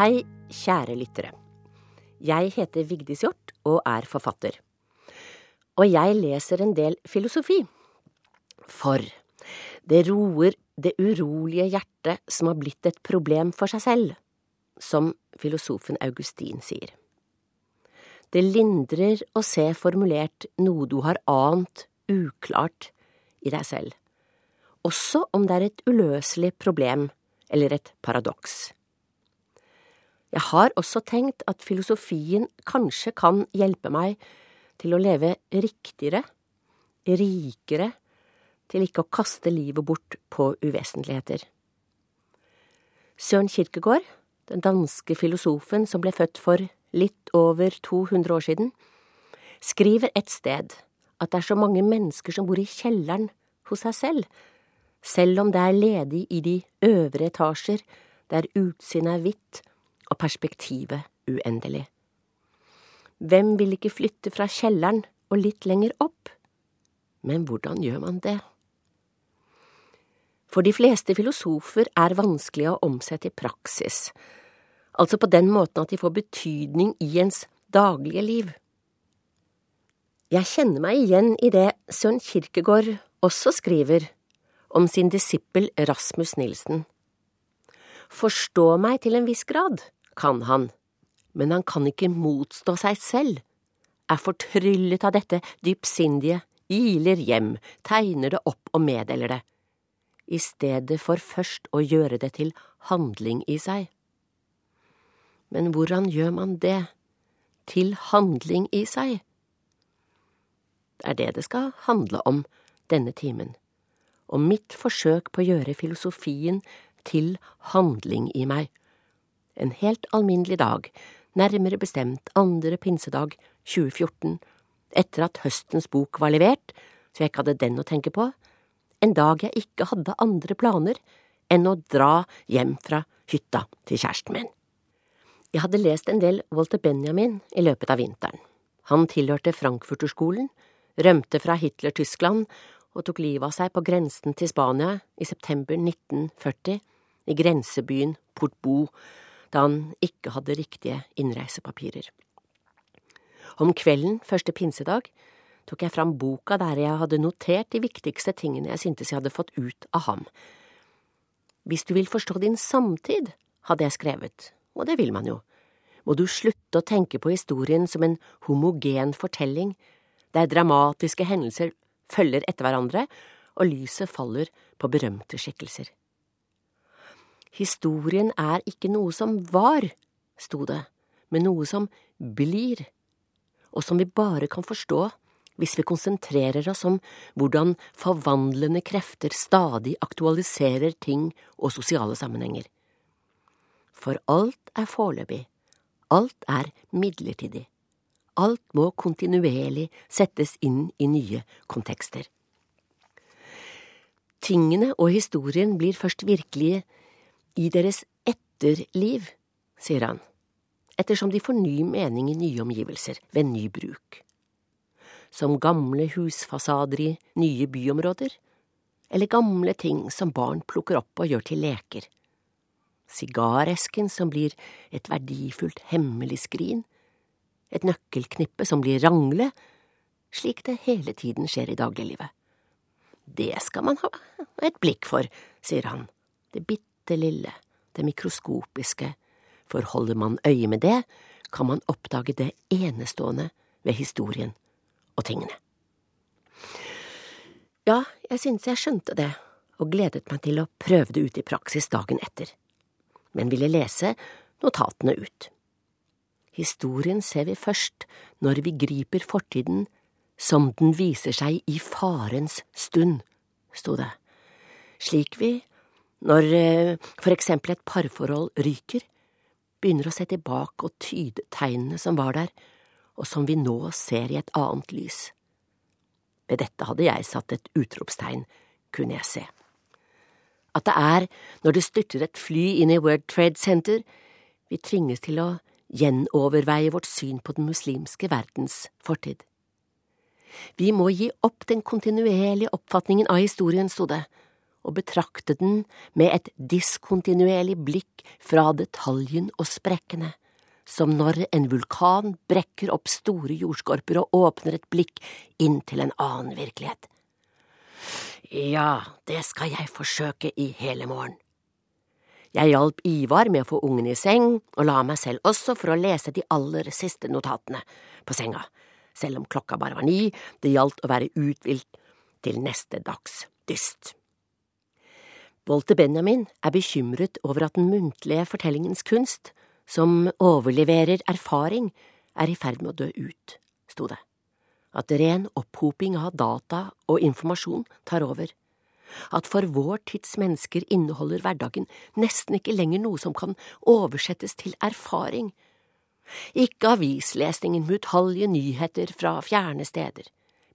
Hei, kjære lyttere. Jeg heter Vigdis Hjort og er forfatter. Og jeg leser en del filosofi. For det roer det urolige hjertet som har blitt et problem for seg selv, som filosofen Augustin sier. Det lindrer å se formulert noe du har ant uklart i deg selv, også om det er et uløselig problem eller et paradoks. Jeg har også tenkt at filosofien kanskje kan hjelpe meg til å leve riktigere, rikere, til ikke å kaste livet bort på uvesentligheter. Søren Kirkegaard, den danske filosofen som ble født for litt over 200 år siden, skriver et sted at det er så mange mennesker som bor i kjelleren hos seg selv, selv om det er ledig i de øvre etasjer, der utsynet er hvitt og perspektivet uendelig. Hvem vil ikke flytte fra kjelleren og litt lenger opp? Men hvordan gjør man det? For de fleste filosofer er vanskelig å omsette i praksis, altså på den måten at de får betydning i ens daglige liv. Jeg kjenner meg igjen i det Søren Kirkegård også skriver om sin disippel Rasmus Nilsen. Forstå meg til en viss grad, kan han, men han kan ikke motstå seg selv, er fortryllet av dette dypsindige, iler hjem, tegner det opp og meddeler det, i stedet for først å gjøre det til handling i seg. Men hvordan gjør man det, til handling i seg? Det er det det skal handle om denne timen, og mitt forsøk på å gjøre filosofien til handling i meg. En helt alminnelig dag, nærmere bestemt andre pinsedag 2014, etter at høstens bok var levert, så jeg ikke hadde den å tenke på, en dag jeg ikke hadde andre planer enn å dra hjem fra hytta til kjæresten min. Jeg hadde lest en del Walter Benjamin i løpet av vinteren. Han tilhørte Frankfurterskolen, rømte fra Hitler-Tyskland og tok livet av seg på grensen til Spania i september 1940, i grensebyen Portbo, da han ikke hadde riktige innreisepapirer. Om kvelden første pinsedag tok jeg fram boka der jeg hadde notert de viktigste tingene jeg syntes jeg hadde fått ut av ham. Hvis du vil forstå din samtid, hadde jeg skrevet, og det vil man jo, må du slutte å tenke på historien som en homogen fortelling, der dramatiske hendelser følger etter hverandre og lyset faller på berømte skikkelser. Historien er ikke noe som var, sto det, men noe som blir, og som vi bare kan forstå hvis vi konsentrerer oss om hvordan forvandlende krefter stadig aktualiserer ting og sosiale sammenhenger. For alt er foreløpig, alt er midlertidig, alt må kontinuerlig settes inn i nye kontekster. Tingene og historien blir først virkelige i deres etterliv, sier han, ettersom de får ny mening i nye omgivelser ved ny bruk. Som gamle husfasader i nye byområder, eller gamle ting som barn plukker opp og gjør til leker. Sigaresken som blir et verdifullt hemmelig skrin, et nøkkelknippe som blir rangle, slik det hele tiden skjer i dagliglivet. Det skal man ha et blikk for, sier han, det bitte lille, det mikroskopiske, for holder man øye med det, kan man oppdage det enestående ved historien og tingene. Ja, jeg synes jeg skjønte det, og gledet meg til å prøve det ut i praksis dagen etter, men ville lese notatene ut. Historien ser vi først når vi griper fortiden som den viser seg i farens stund, sto det, slik vi, når eh, for eksempel et parforhold ryker, begynner å se tilbake og tyde tegnene som var der, og som vi nå ser i et annet lys. Ved dette hadde jeg satt et utropstegn, kunne jeg se. At det er når det styrter et fly inn i World Trade Center, vi tvinges til å gjenoverveie vårt syn på den muslimske verdens fortid. Vi må gi opp den kontinuerlige oppfatningen av historien, sto det, og betrakte den med et diskontinuerlig blikk fra detaljen og sprekkene, som når en vulkan brekker opp store jordskorper og åpner et blikk inn til en annen virkelighet. Ja, det skal jeg forsøke i hele morgen. Jeg hjalp Ivar med å få ungen i seng, og la meg selv også for å lese de aller siste notatene på senga, selv om klokka bare var ni, det gjaldt å være uthvilt til neste dags dyst. Walter Benjamin er bekymret over at den muntlige fortellingens kunst, som overleverer erfaring, er i ferd med å dø ut, sto det. At ren opphoping av data og informasjon tar over. At for vår tids mennesker inneholder hverdagen nesten ikke lenger noe som kan oversettes til erfaring. Ikke avislesningen med utallige nyheter fra fjerne steder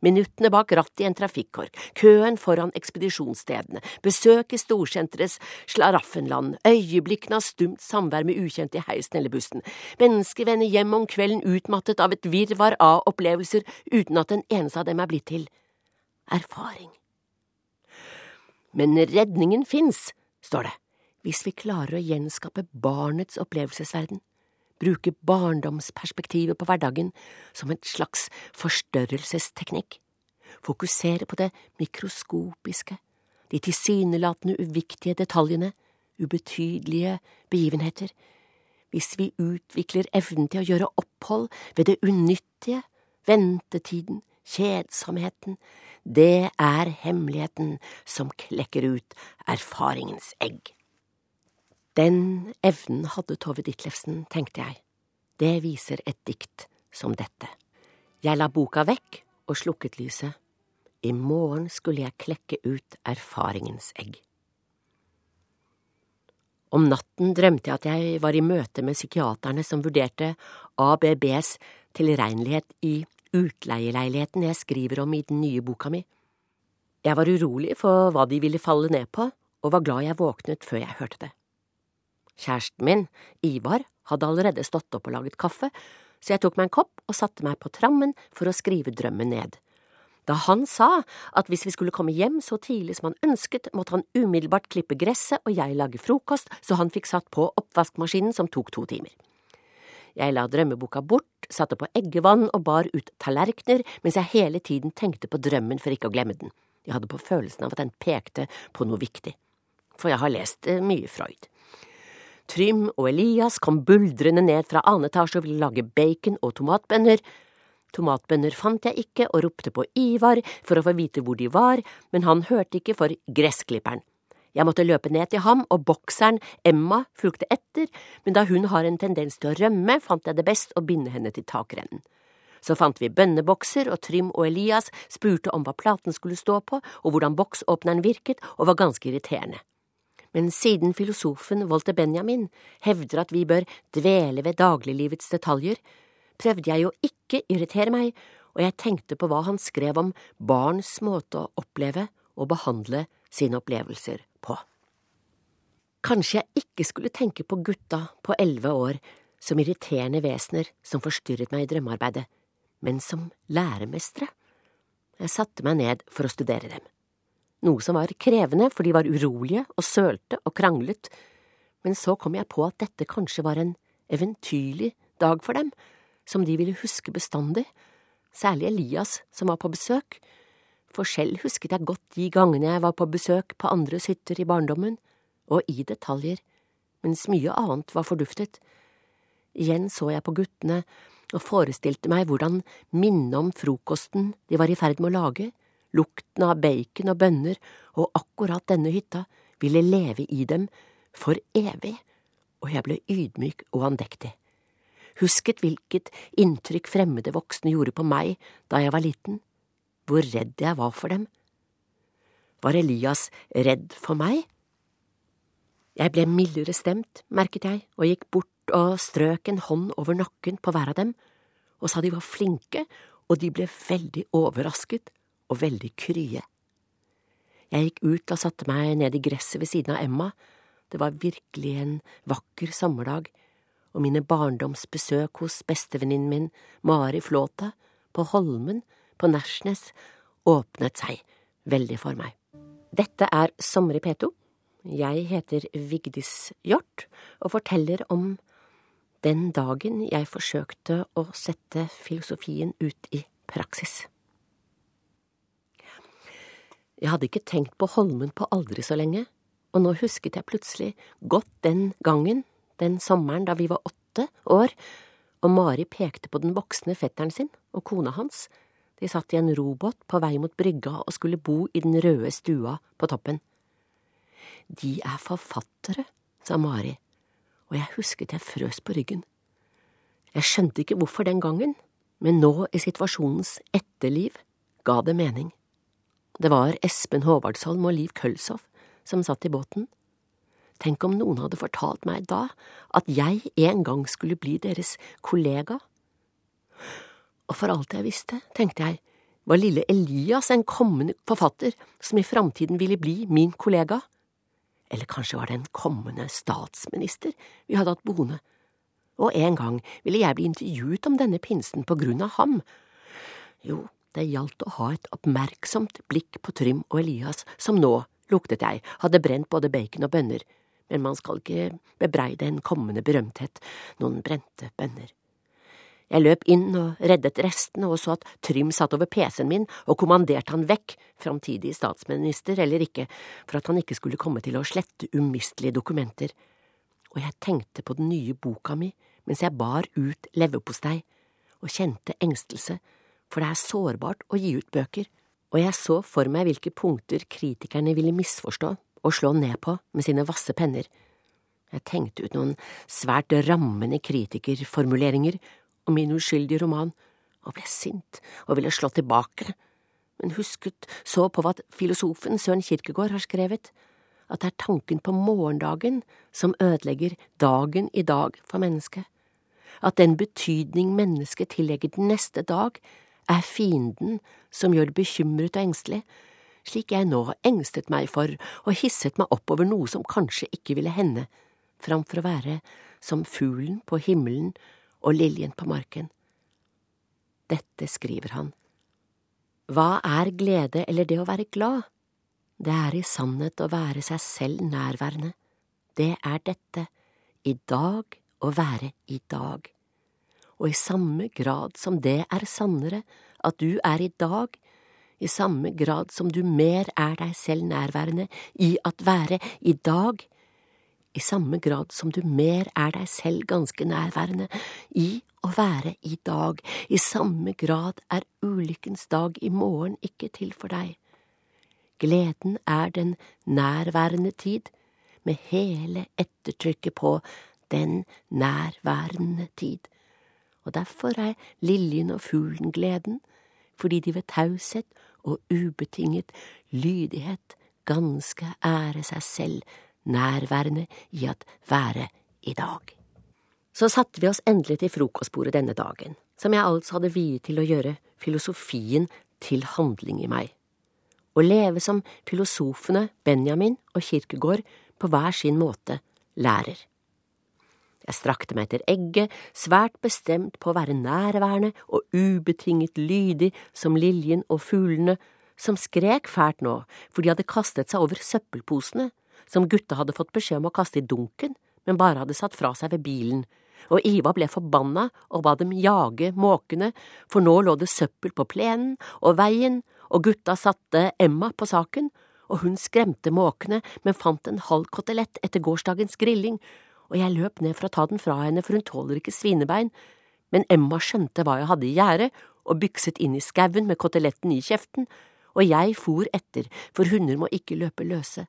minuttene bak rattet i en trafikkork, køen foran ekspedisjonsstedene, besøk i storsenterets slaraffenland, øyeblikkene av stumt samvær med ukjente i heisen eller bussen, mennesker vender hjem om kvelden utmattet av et virvar av opplevelser uten at en eneste av dem er blitt til erfaring. Men redningen fins, står det, hvis vi klarer å gjenskape barnets opplevelsesverden bruke barndomsperspektivet på hverdagen som en slags forstørrelsesteknikk, fokusere på det mikroskopiske, de tilsynelatende uviktige detaljene, ubetydelige begivenheter, hvis vi utvikler evnen til å gjøre opphold ved det unyttige, ventetiden, kjedsomheten, det er hemmeligheten som klekker ut erfaringens egg. Den evnen hadde Tove Ditlevsen, tenkte jeg. Det viser et dikt som dette. Jeg la boka vekk og slukket lyset. I morgen skulle jeg klekke ut erfaringens egg. Om natten drømte jeg at jeg var i møte med psykiaterne som vurderte ABBs tilregnelighet i utleieleiligheten jeg skriver om i den nye boka mi. Jeg var urolig for hva de ville falle ned på, og var glad jeg våknet før jeg hørte det. Kjæresten min, Ivar, hadde allerede stått opp og laget kaffe, så jeg tok meg en kopp og satte meg på trammen for å skrive drømmen ned. Da han sa at hvis vi skulle komme hjem så tidlig som han ønsket, måtte han umiddelbart klippe gresset og jeg lage frokost, så han fikk satt på oppvaskmaskinen som tok to timer. Jeg la drømmeboka bort, satte på eggevann og bar ut tallerkener mens jeg hele tiden tenkte på drømmen for ikke å glemme den. Jeg hadde på følelsen av at den pekte på noe viktig, for jeg har lest eh, mye Freud. Trym og Elias kom buldrende ned fra annen etasje og ville lage bacon og tomatbønner. Tomatbønner fant jeg ikke og ropte på Ivar for å få vite hvor de var, men han hørte ikke for gressklipperen. Jeg måtte løpe ned til ham, og bokseren, Emma, fulgte etter, men da hun har en tendens til å rømme, fant jeg det best å binde henne til takrennen. Så fant vi bønnebokser, og Trym og Elias spurte om hva platen skulle stå på, og hvordan boksåpneren virket, og var ganske irriterende men siden filosofen Walter Benjamin hevder at vi bør dvele ved dagliglivets detaljer, prøvde jeg å ikke irritere meg, og jeg tenkte på hva han skrev om barns måte å oppleve og behandle sine opplevelser på. Kanskje jeg ikke skulle tenke på gutta på elleve år som irriterende vesener som forstyrret meg i drømmearbeidet, men som læremestere. Jeg satte meg ned for å studere dem noe som var krevende, for de var urolige og sølte og kranglet, men så kom jeg på at dette kanskje var en eventyrlig dag for dem, som de ville huske bestandig, særlig Elias, som var på besøk, for selv husket jeg godt de gangene jeg var på besøk på andres hytter i barndommen, og i detaljer, mens mye annet var forduftet. Igjen så jeg på guttene og forestilte meg hvordan minnet om frokosten de var i ferd med å lage, Lukten av bacon og bønner og akkurat denne hytta ville leve i dem for evig, og jeg ble ydmyk og andektig. Husket hvilket inntrykk fremmede voksne gjorde på meg da jeg var liten, hvor redd jeg var for dem. Var Elias redd for meg? Jeg ble mildere stemt, merket jeg, og gikk bort og strøk en hånd over nakken på hver av dem, og sa de var flinke, og de ble veldig overrasket og veldig krye. Jeg gikk ut og satte meg ned i gresset ved siden av Emma, det var virkelig en vakker sommerdag, og mine barndomsbesøk hos bestevenninnen min, Mari Flåta, på Holmen, på Nærsnes, åpnet seg veldig for meg. Dette er Sommer i P2. Jeg heter Vigdis Hjort og forteller om den dagen jeg forsøkte å sette filosofien ut i praksis. Jeg hadde ikke tenkt på Holmen på aldri så lenge, og nå husket jeg plutselig godt den gangen, den sommeren da vi var åtte år, og Mari pekte på den voksne fetteren sin og kona hans de satt i en robåt på vei mot brygga og skulle bo i den røde stua på toppen. De er forfattere, sa Mari, og jeg husket jeg frøs på ryggen. Jeg skjønte ikke hvorfor den gangen, men nå i situasjonens etterliv ga det mening. Det var Espen Håvardsholm og Liv Kølshoff som satt i båten. Tenk om noen hadde fortalt meg da at jeg en gang skulle bli deres kollega og for alt jeg visste, tenkte jeg, var lille Elias en kommende forfatter som i framtiden ville bli min kollega? Eller kanskje var det en kommende statsminister vi hadde hatt boende? Og en gang ville jeg bli intervjuet om denne pinsen på grunn av ham. Jo, det gjaldt å ha et oppmerksomt blikk på Trym og Elias, som nå, luktet jeg, hadde brent både bacon og bønner, men man skal ikke bebreide en kommende berømthet noen brente bønner. Jeg løp inn og reddet restene og så at Trym satt over PC-en min og kommanderte han vekk, framtidig statsminister eller ikke, for at han ikke skulle komme til å slette umistelige dokumenter. Og jeg tenkte på den nye boka mi mens jeg bar ut leverpostei, og kjente engstelse, for det er sårbart å gi ut bøker, og jeg så for meg hvilke punkter kritikerne ville misforstå og slå ned på med sine vasse penner. Jeg tenkte ut noen svært rammende kritikerformuleringer om min uskyldige roman, og ble sint og ville slå tilbake, men husket så på hva filosofen Søren Kierkegaard har skrevet, at det er tanken på morgendagen som ødelegger dagen i dag for mennesket, at den betydning mennesket tillegger den neste dag, er fienden som gjør det bekymret og engstelig, slik jeg nå har engstet meg for og hisset meg opp over noe som kanskje ikke ville hende, framfor å være som fuglen på himmelen og liljen på marken. Dette skriver han. Hva er glede eller det å være glad? Det er i sannhet å være seg selv nærværende. Det er dette, i dag å være i dag. Og i samme grad som det er sannere at du er i dag, i samme grad som du mer er deg selv nærværende i at være i dag, i samme grad som du mer er deg selv ganske nærværende i å være i dag, i samme grad er ulykkens dag i morgen ikke til for deg. Gleden er den nærværende tid, med hele ettertrykket på den nærværende tid, og derfor er liljen og fuglen gleden, fordi de ved taushet og ubetinget lydighet ganske ære seg selv nærværende i at være i dag. Så satte vi oss endelig til frokostbordet denne dagen, som jeg altså hadde viet til å gjøre filosofien til handling i meg. Å leve som filosofene Benjamin og Kirkegård på hver sin måte lærer. Jeg strakte meg etter egget, svært bestemt på å være nærværende og ubetinget lydig som liljen og fuglene, som skrek fælt nå, for de hadde kastet seg over søppelposene som gutta hadde fått beskjed om å kaste i dunken, men bare hadde satt fra seg ved bilen, og Iva ble forbanna og ba dem jage måkene, for nå lå det søppel på plenen og veien, og gutta satte Emma på saken, og hun skremte måkene, men fant en halv kotelett etter gårsdagens grilling, og jeg løp ned for å ta den fra henne, for hun tåler ikke svinebein, men Emma skjønte hva jeg hadde i gjerdet, og bykset inn i skauen med koteletten i kjeften, og jeg for etter, for hunder må ikke løpe løse.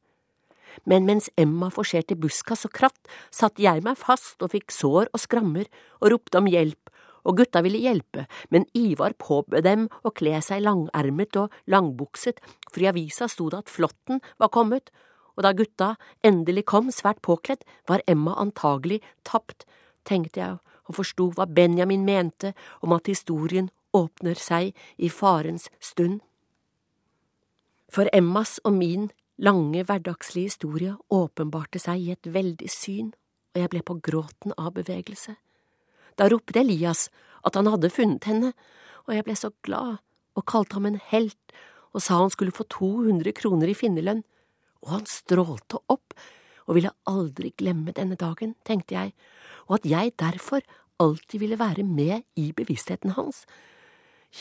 Men mens Emma forserte buskas og kratt, satt jeg meg fast og fikk sår og skrammer og ropte om hjelp, og gutta ville hjelpe, men Ivar påbød dem å kle seg langermet og langbukset, for i avisa sto det at flåtten var kommet, og da gutta endelig kom svært påkledd, var Emma antagelig tapt, tenkte jeg og forsto hva Benjamin mente om at historien åpner seg i farens stund. For Emmas og min lange, hverdagslige historie åpenbarte seg i et veldig syn, og jeg ble på gråten av bevegelse. Da ropte Elias at han hadde funnet henne, og jeg ble så glad og kalte ham en helt og sa han skulle få 200 kroner i finnerlønn, og han strålte opp og ville aldri glemme denne dagen, tenkte jeg, og at jeg derfor alltid ville være med i bevisstheten hans.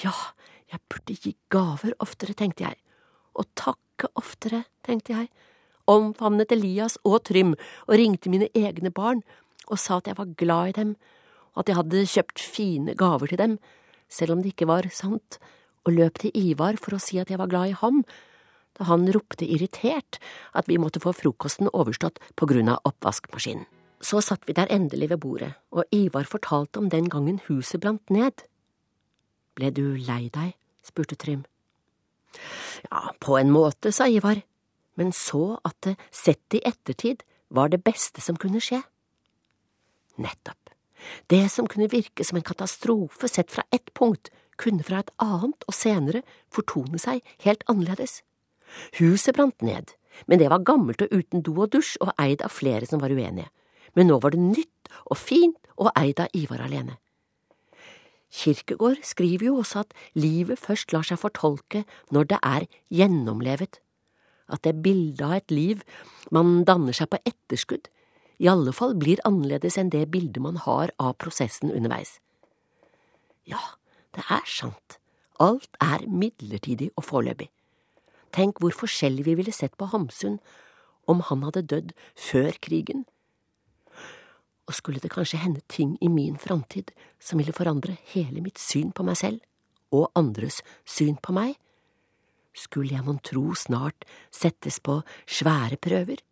Ja, jeg burde gi gaver oftere, tenkte jeg, og takke oftere, tenkte jeg, omfavnet Elias og Trym og ringte mine egne barn og sa at jeg var glad i dem, og at jeg hadde kjøpt fine gaver til dem, selv om det ikke var sant, og løp til Ivar for å si at jeg var glad i ham, da han ropte irritert at vi måtte få frokosten overstått på grunn av oppvaskmaskinen. Så satt vi der endelig ved bordet, og Ivar fortalte om den gangen huset brant ned. Ble du lei deg? spurte Trym. Ja, på en måte, sa Ivar, men så at det, sett i ettertid, var det beste som kunne skje. Nettopp. Det som kunne virke som en katastrofe sett fra ett punkt, kunne fra et annet og senere fortone seg helt annerledes. Huset brant ned, men det var gammelt og uten do og dusj og eid av flere som var uenige. Men nå var det nytt og fint og eid av Ivar alene. Kirkegård skriver jo også at livet først lar seg fortolke når det er gjennomlevet, at det bildet av et liv man danner seg på etterskudd, i alle fall blir annerledes enn det bildet man har av prosessen underveis. Ja, det er sant, alt er midlertidig og foreløpig. Tenk hvor forskjellig vi ville sett på Hamsun om han hadde dødd før krigen. Og skulle det kanskje hende ting i min framtid som ville forandre hele mitt syn på meg selv, og andres syn på meg? Skulle jeg mon tro snart settes på svære prøver?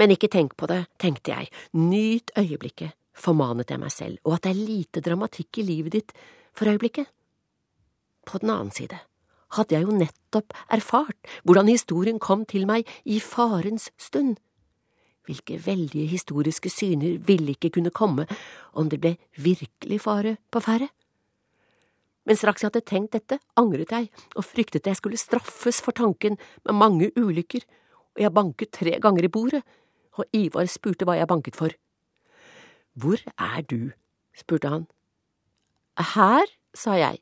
Men ikke tenk på det, tenkte jeg, nyt øyeblikket, formanet jeg meg selv, og at det er lite dramatikk i livet ditt for øyeblikket. På den annen side, hadde jeg jo nettopp erfart hvordan historien kom til meg i farens stund. Hvilke veldige historiske syner ville ikke kunne komme om det ble virkelig fare på ferde? Men straks jeg hadde tenkt dette, angret jeg og fryktet jeg skulle straffes for tanken med mange ulykker, og jeg banket tre ganger i bordet, og Ivar spurte hva jeg banket for. Hvor er du? spurte han. Her, sa jeg.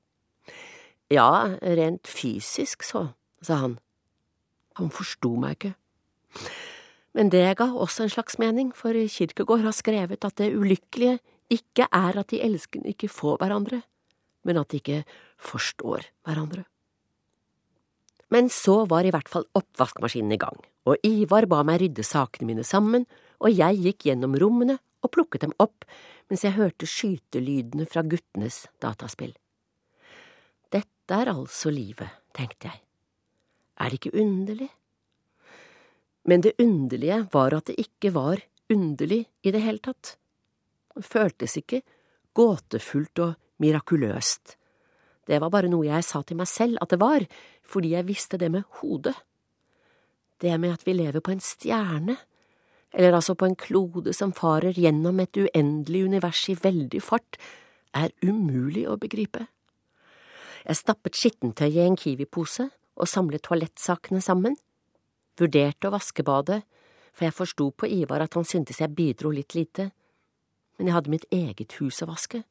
Ja, rent fysisk, så, sa han. Han forsto meg ikke. Men det ga også en slags mening, for Kirkegård har skrevet at det ulykkelige ikke er at de elskende ikke får hverandre, men at de ikke forstår hverandre. Men så var i hvert fall oppvaskmaskinen i gang, og Ivar ba meg rydde sakene mine sammen, og jeg gikk gjennom rommene og plukket dem opp mens jeg hørte skytelydene fra guttenes dataspill. Dette er altså livet, tenkte jeg. Er det ikke underlig? Men det underlige var at det ikke var underlig i det hele tatt. Det føltes ikke gåtefullt og mirakuløst. Det var bare noe jeg sa til meg selv at det var, fordi jeg visste det med hodet. Det med at vi lever på en stjerne, eller altså på en klode som farer gjennom et uendelig univers i veldig fart, er umulig å begripe. Jeg stappet skittentøyet i en Kiwi-pose og samlet toalettsakene sammen. Vurderte å vaske badet, for jeg forsto på Ivar at han syntes jeg bidro litt lite. Men jeg hadde mitt eget hus å vaske.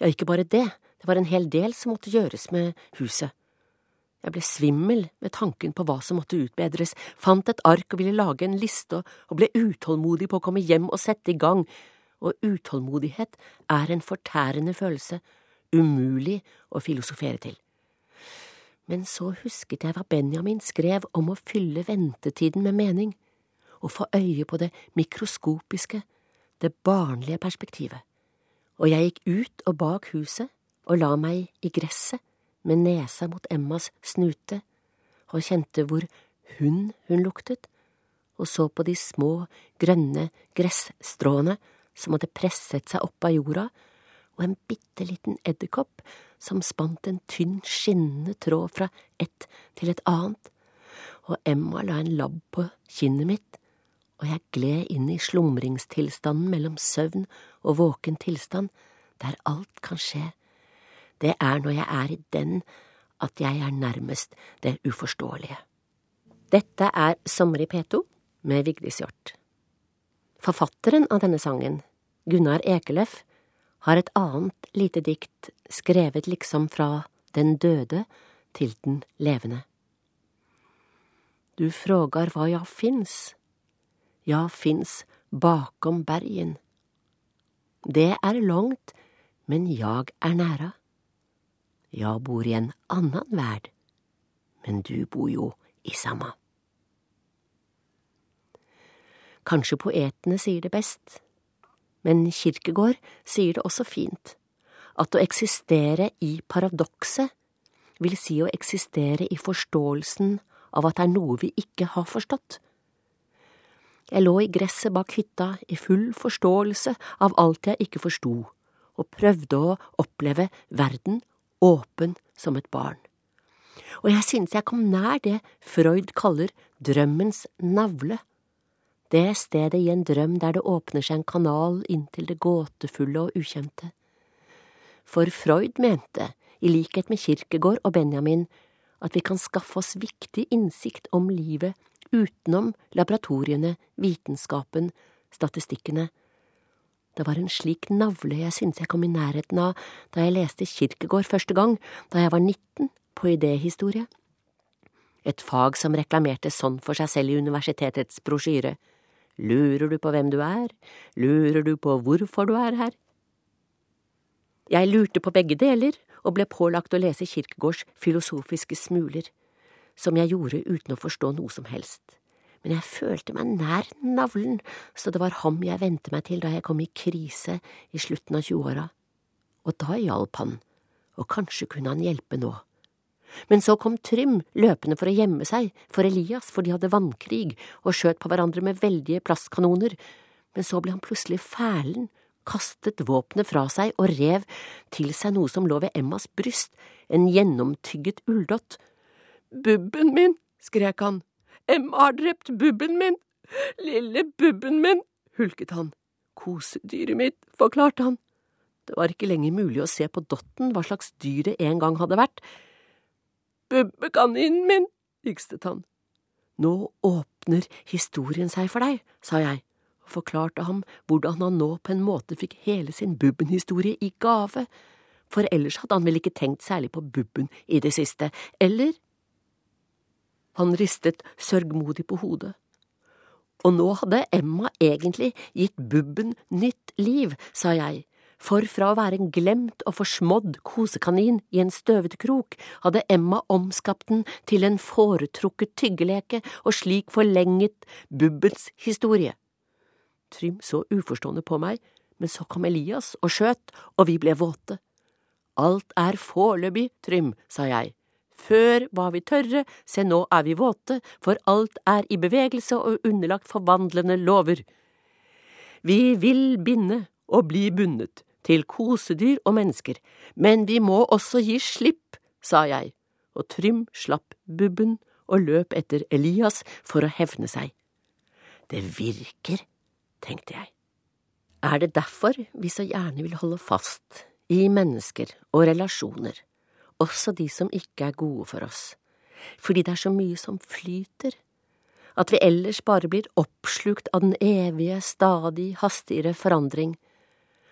Ja, ikke bare det, det var en hel del som måtte gjøres med huset. Jeg ble svimmel ved tanken på hva som måtte utbedres, fant et ark og ville lage en liste og ble utålmodig på å komme hjem og sette i gang, og utålmodighet er en fortærende følelse umulig å filosofere til. Men så husket jeg hva Benjamin skrev om å fylle ventetiden med mening, og få øye på det mikroskopiske, det barnlige perspektivet, og jeg gikk ut og bak huset og la meg i gresset med nesa mot Emmas snute og kjente hvor hund hun luktet, og så på de små, grønne gresstråene som hadde presset seg opp av jorda og en bitte liten edderkopp som spant en tynn, skinnende tråd fra ett til et annet, og Emma la en labb på kinnet mitt, og jeg gled inn i slumringstilstanden mellom søvn og våken tilstand, der alt kan skje. Det er når jeg er i den at jeg er nærmest det uforståelige. Dette er Sommer i P2 med Vigdis Hjorth. Forfatteren av denne sangen, Gunnar Ekeløff, har et annet lite dikt skrevet liksom fra den døde til den levende. Du frågar hva jeg fins. Jeg fins bakom bergen. Det er langt, men jeg er næra. Jeg bor i en annan verd, men du bor jo i samma. Kanskje poetene sier det best, men Kirkegård sier det også fint, at å eksistere i paradokset vil si å eksistere i forståelsen av at det er noe vi ikke har forstått. Jeg lå i gresset bak hytta i full forståelse av alt jeg ikke forsto, og prøvde å oppleve verden åpen som et barn. Og jeg synes jeg kom nær det Freud kaller drømmens navle, det stedet i en drøm der det åpner seg en kanal inn til det gåtefulle og ukjente. For Freud mente, i likhet med Kirkegård og Benjamin, at vi kan skaffe oss viktig innsikt om livet utenom laboratoriene, vitenskapen, statistikkene. Det var en slik navle jeg syntes jeg kom i nærheten av da jeg leste Kirkegård første gang, da jeg var 19, på idéhistorie. Et fag som reklamerte sånn for seg selv i universitetets brosjyre. Lurer du på hvem du er, lurer du på hvorfor du er her? Jeg lurte på begge deler og ble pålagt å lese Kirkegårds filosofiske smuler som jeg gjorde uten å forstå noe som helst, men jeg følte meg nær navlen, så det var ham jeg vendte meg til da jeg kom i krise i slutten av tjueåra, og da hjalp han, og kanskje kunne han hjelpe nå. Men så kom Trym løpende for å gjemme seg for Elias, for de hadde vannkrig og skjøt på hverandre med veldige plastkanoner, men så ble han plutselig fælen, kastet våpenet fra seg og rev til seg noe som lå ved Emmas bryst, en gjennomtygget ulldott, Bubben min, skrek han. Emma har drept bubben min! Lille bubben min! hulket han. Kosedyret mitt, forklarte han. Det var ikke lenger mulig å se på dotten hva slags dyr det en gang hadde vært. Bubbekaninen min, hikstet han. Nå åpner historien seg for deg, sa jeg og forklarte ham hvordan han nå på en måte fikk hele sin Bubben-historie i gave, for ellers hadde han vel ikke tenkt særlig på Bubben i det siste, eller han ristet sørgmodig på hodet. Og nå hadde Emma egentlig gitt Bubben nytt liv, sa jeg, for fra å være en glemt og forsmådd kosekanin i en støvete krok, hadde Emma omskapt den til en foretrukket tyggeleke og slik forlenget Bubbens historie. Trym så uforstående på meg, men så kom Elias og skjøt, og vi ble våte. Alt er foreløpig, Trym, sa jeg, før var vi tørre, se nå er vi våte, for alt er i bevegelse og underlagt forvandlende lover. Vi vil binde og bli bundet, til kosedyr og mennesker, men vi må også gi slipp, sa jeg, og Trym slapp bubben og løp etter Elias for å hevne seg. Det virker, tenkte jeg. Er det derfor vi så gjerne vil holde fast i mennesker og relasjoner? også de som ikke er gode for oss, fordi det er så mye som flyter, at vi ellers bare blir oppslukt av den evige, stadig hastigere forandring,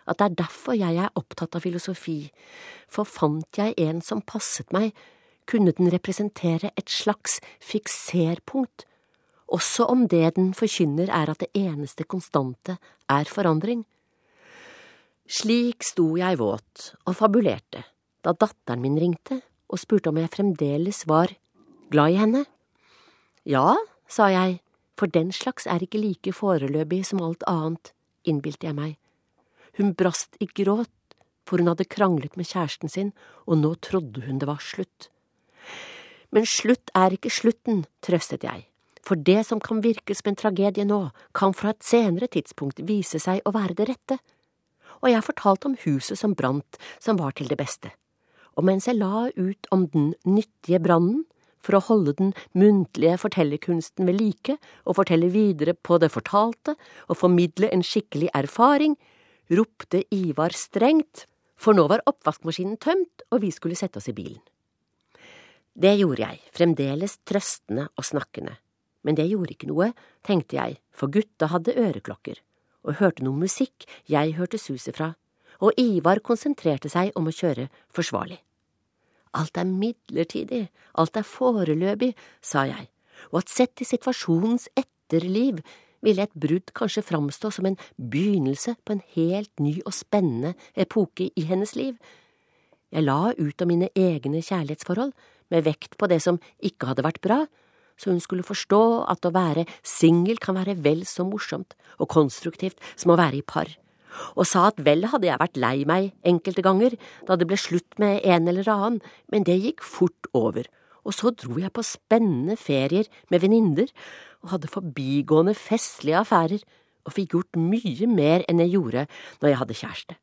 at det er derfor jeg er opptatt av filosofi, for fant jeg en som passet meg, kunne den representere et slags fikserpunkt, også om det den forkynner er at det eneste konstante er forandring. Slik sto jeg våt og fabulerte da datteren min ringte og spurte om jeg fremdeles var glad i henne. Ja, sa jeg, for den slags er ikke like foreløpig som alt annet, innbilte jeg meg. Hun brast i gråt, for hun hadde kranglet med kjæresten sin, og nå trodde hun det var slutt. Men slutt er ikke slutten, trøstet jeg, for det som kan virke som en tragedie nå, kan fra et senere tidspunkt vise seg å være det rette. Og jeg fortalte om huset som brant, som var til det beste og mens jeg la ut om den nyttige brannen, for å holde den muntlige fortellerkunsten ved like og fortelle videre på det fortalte og formidle en skikkelig erfaring, ropte Ivar strengt, for nå var oppvaskmaskinen tømt og vi skulle sette oss i bilen. Det gjorde jeg, fremdeles trøstende og snakkende, men det gjorde ikke noe, tenkte jeg, for gutta hadde øreklokker og hørte noe musikk jeg hørte suset fra og Ivar konsentrerte seg om å kjøre forsvarlig. Alt er midlertidig, alt er foreløpig, sa jeg, og at sett i situasjonens etterliv ville et brudd kanskje framstå som en begynnelse på en helt ny og spennende epoke i hennes liv. Jeg la ut om mine egne kjærlighetsforhold, med vekt på det som ikke hadde vært bra, så hun skulle forstå at å være singel kan være vel så morsomt og konstruktivt som å være i par, og sa at vel hadde jeg vært lei meg enkelte ganger da det ble slutt med en eller annen, men det gikk fort over, og så dro jeg på spennende ferier med venninner og hadde forbigående festlige affærer og fikk gjort mye mer enn jeg gjorde når jeg hadde kjæreste.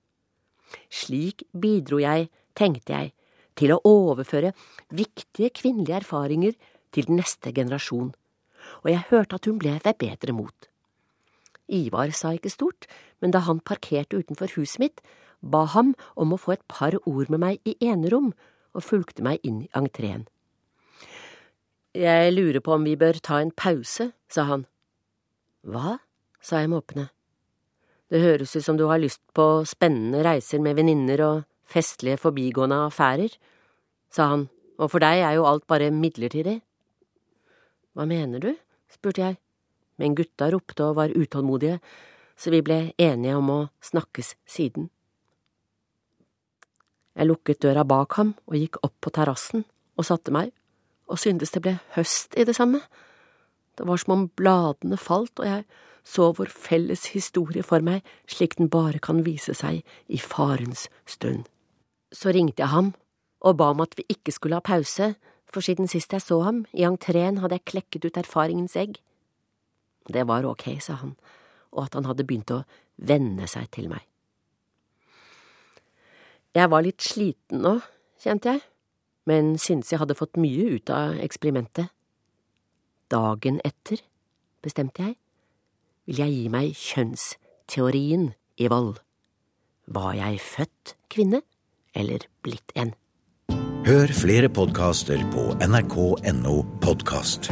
Slik bidro jeg, tenkte jeg, til å overføre viktige kvinnelige erfaringer til den neste generasjon, og jeg hørte at hun ble ved bedre mot. Ivar sa ikke stort, men da han parkerte utenfor huset mitt, ba ham om å få et par ord med meg i enerom, og fulgte meg inn i entreen. Jeg lurer på om vi bør ta en pause, sa han. Hva? sa jeg måpende. Det høres ut som du har lyst på spennende reiser med venninner og festlige forbigående affærer, sa han, og for deg er jo alt bare midlertidig. Hva mener du? spurte jeg, men gutta ropte og var utålmodige, så vi ble enige om å snakkes siden. Jeg lukket døra bak ham og gikk opp på terrassen og satte meg, og syntes det ble høst i det samme. Det var som om bladene falt, og jeg så vår felles historie for meg slik den bare kan vise seg i farens stund. Så ringte jeg ham og ba om at vi ikke skulle ha pause, for siden sist jeg så ham, i entreen, hadde jeg klekket ut erfaringens egg. Det var ok, sa han, og at han hadde begynt å venne seg til meg. Jeg var litt sliten nå, kjente jeg, men syntes jeg hadde fått mye ut av eksperimentet. Dagen etter, bestemte jeg, vil jeg gi meg kjønnsteorien i vold. Var jeg født kvinne eller blitt en? Hør flere podkaster på nrk.no podkast.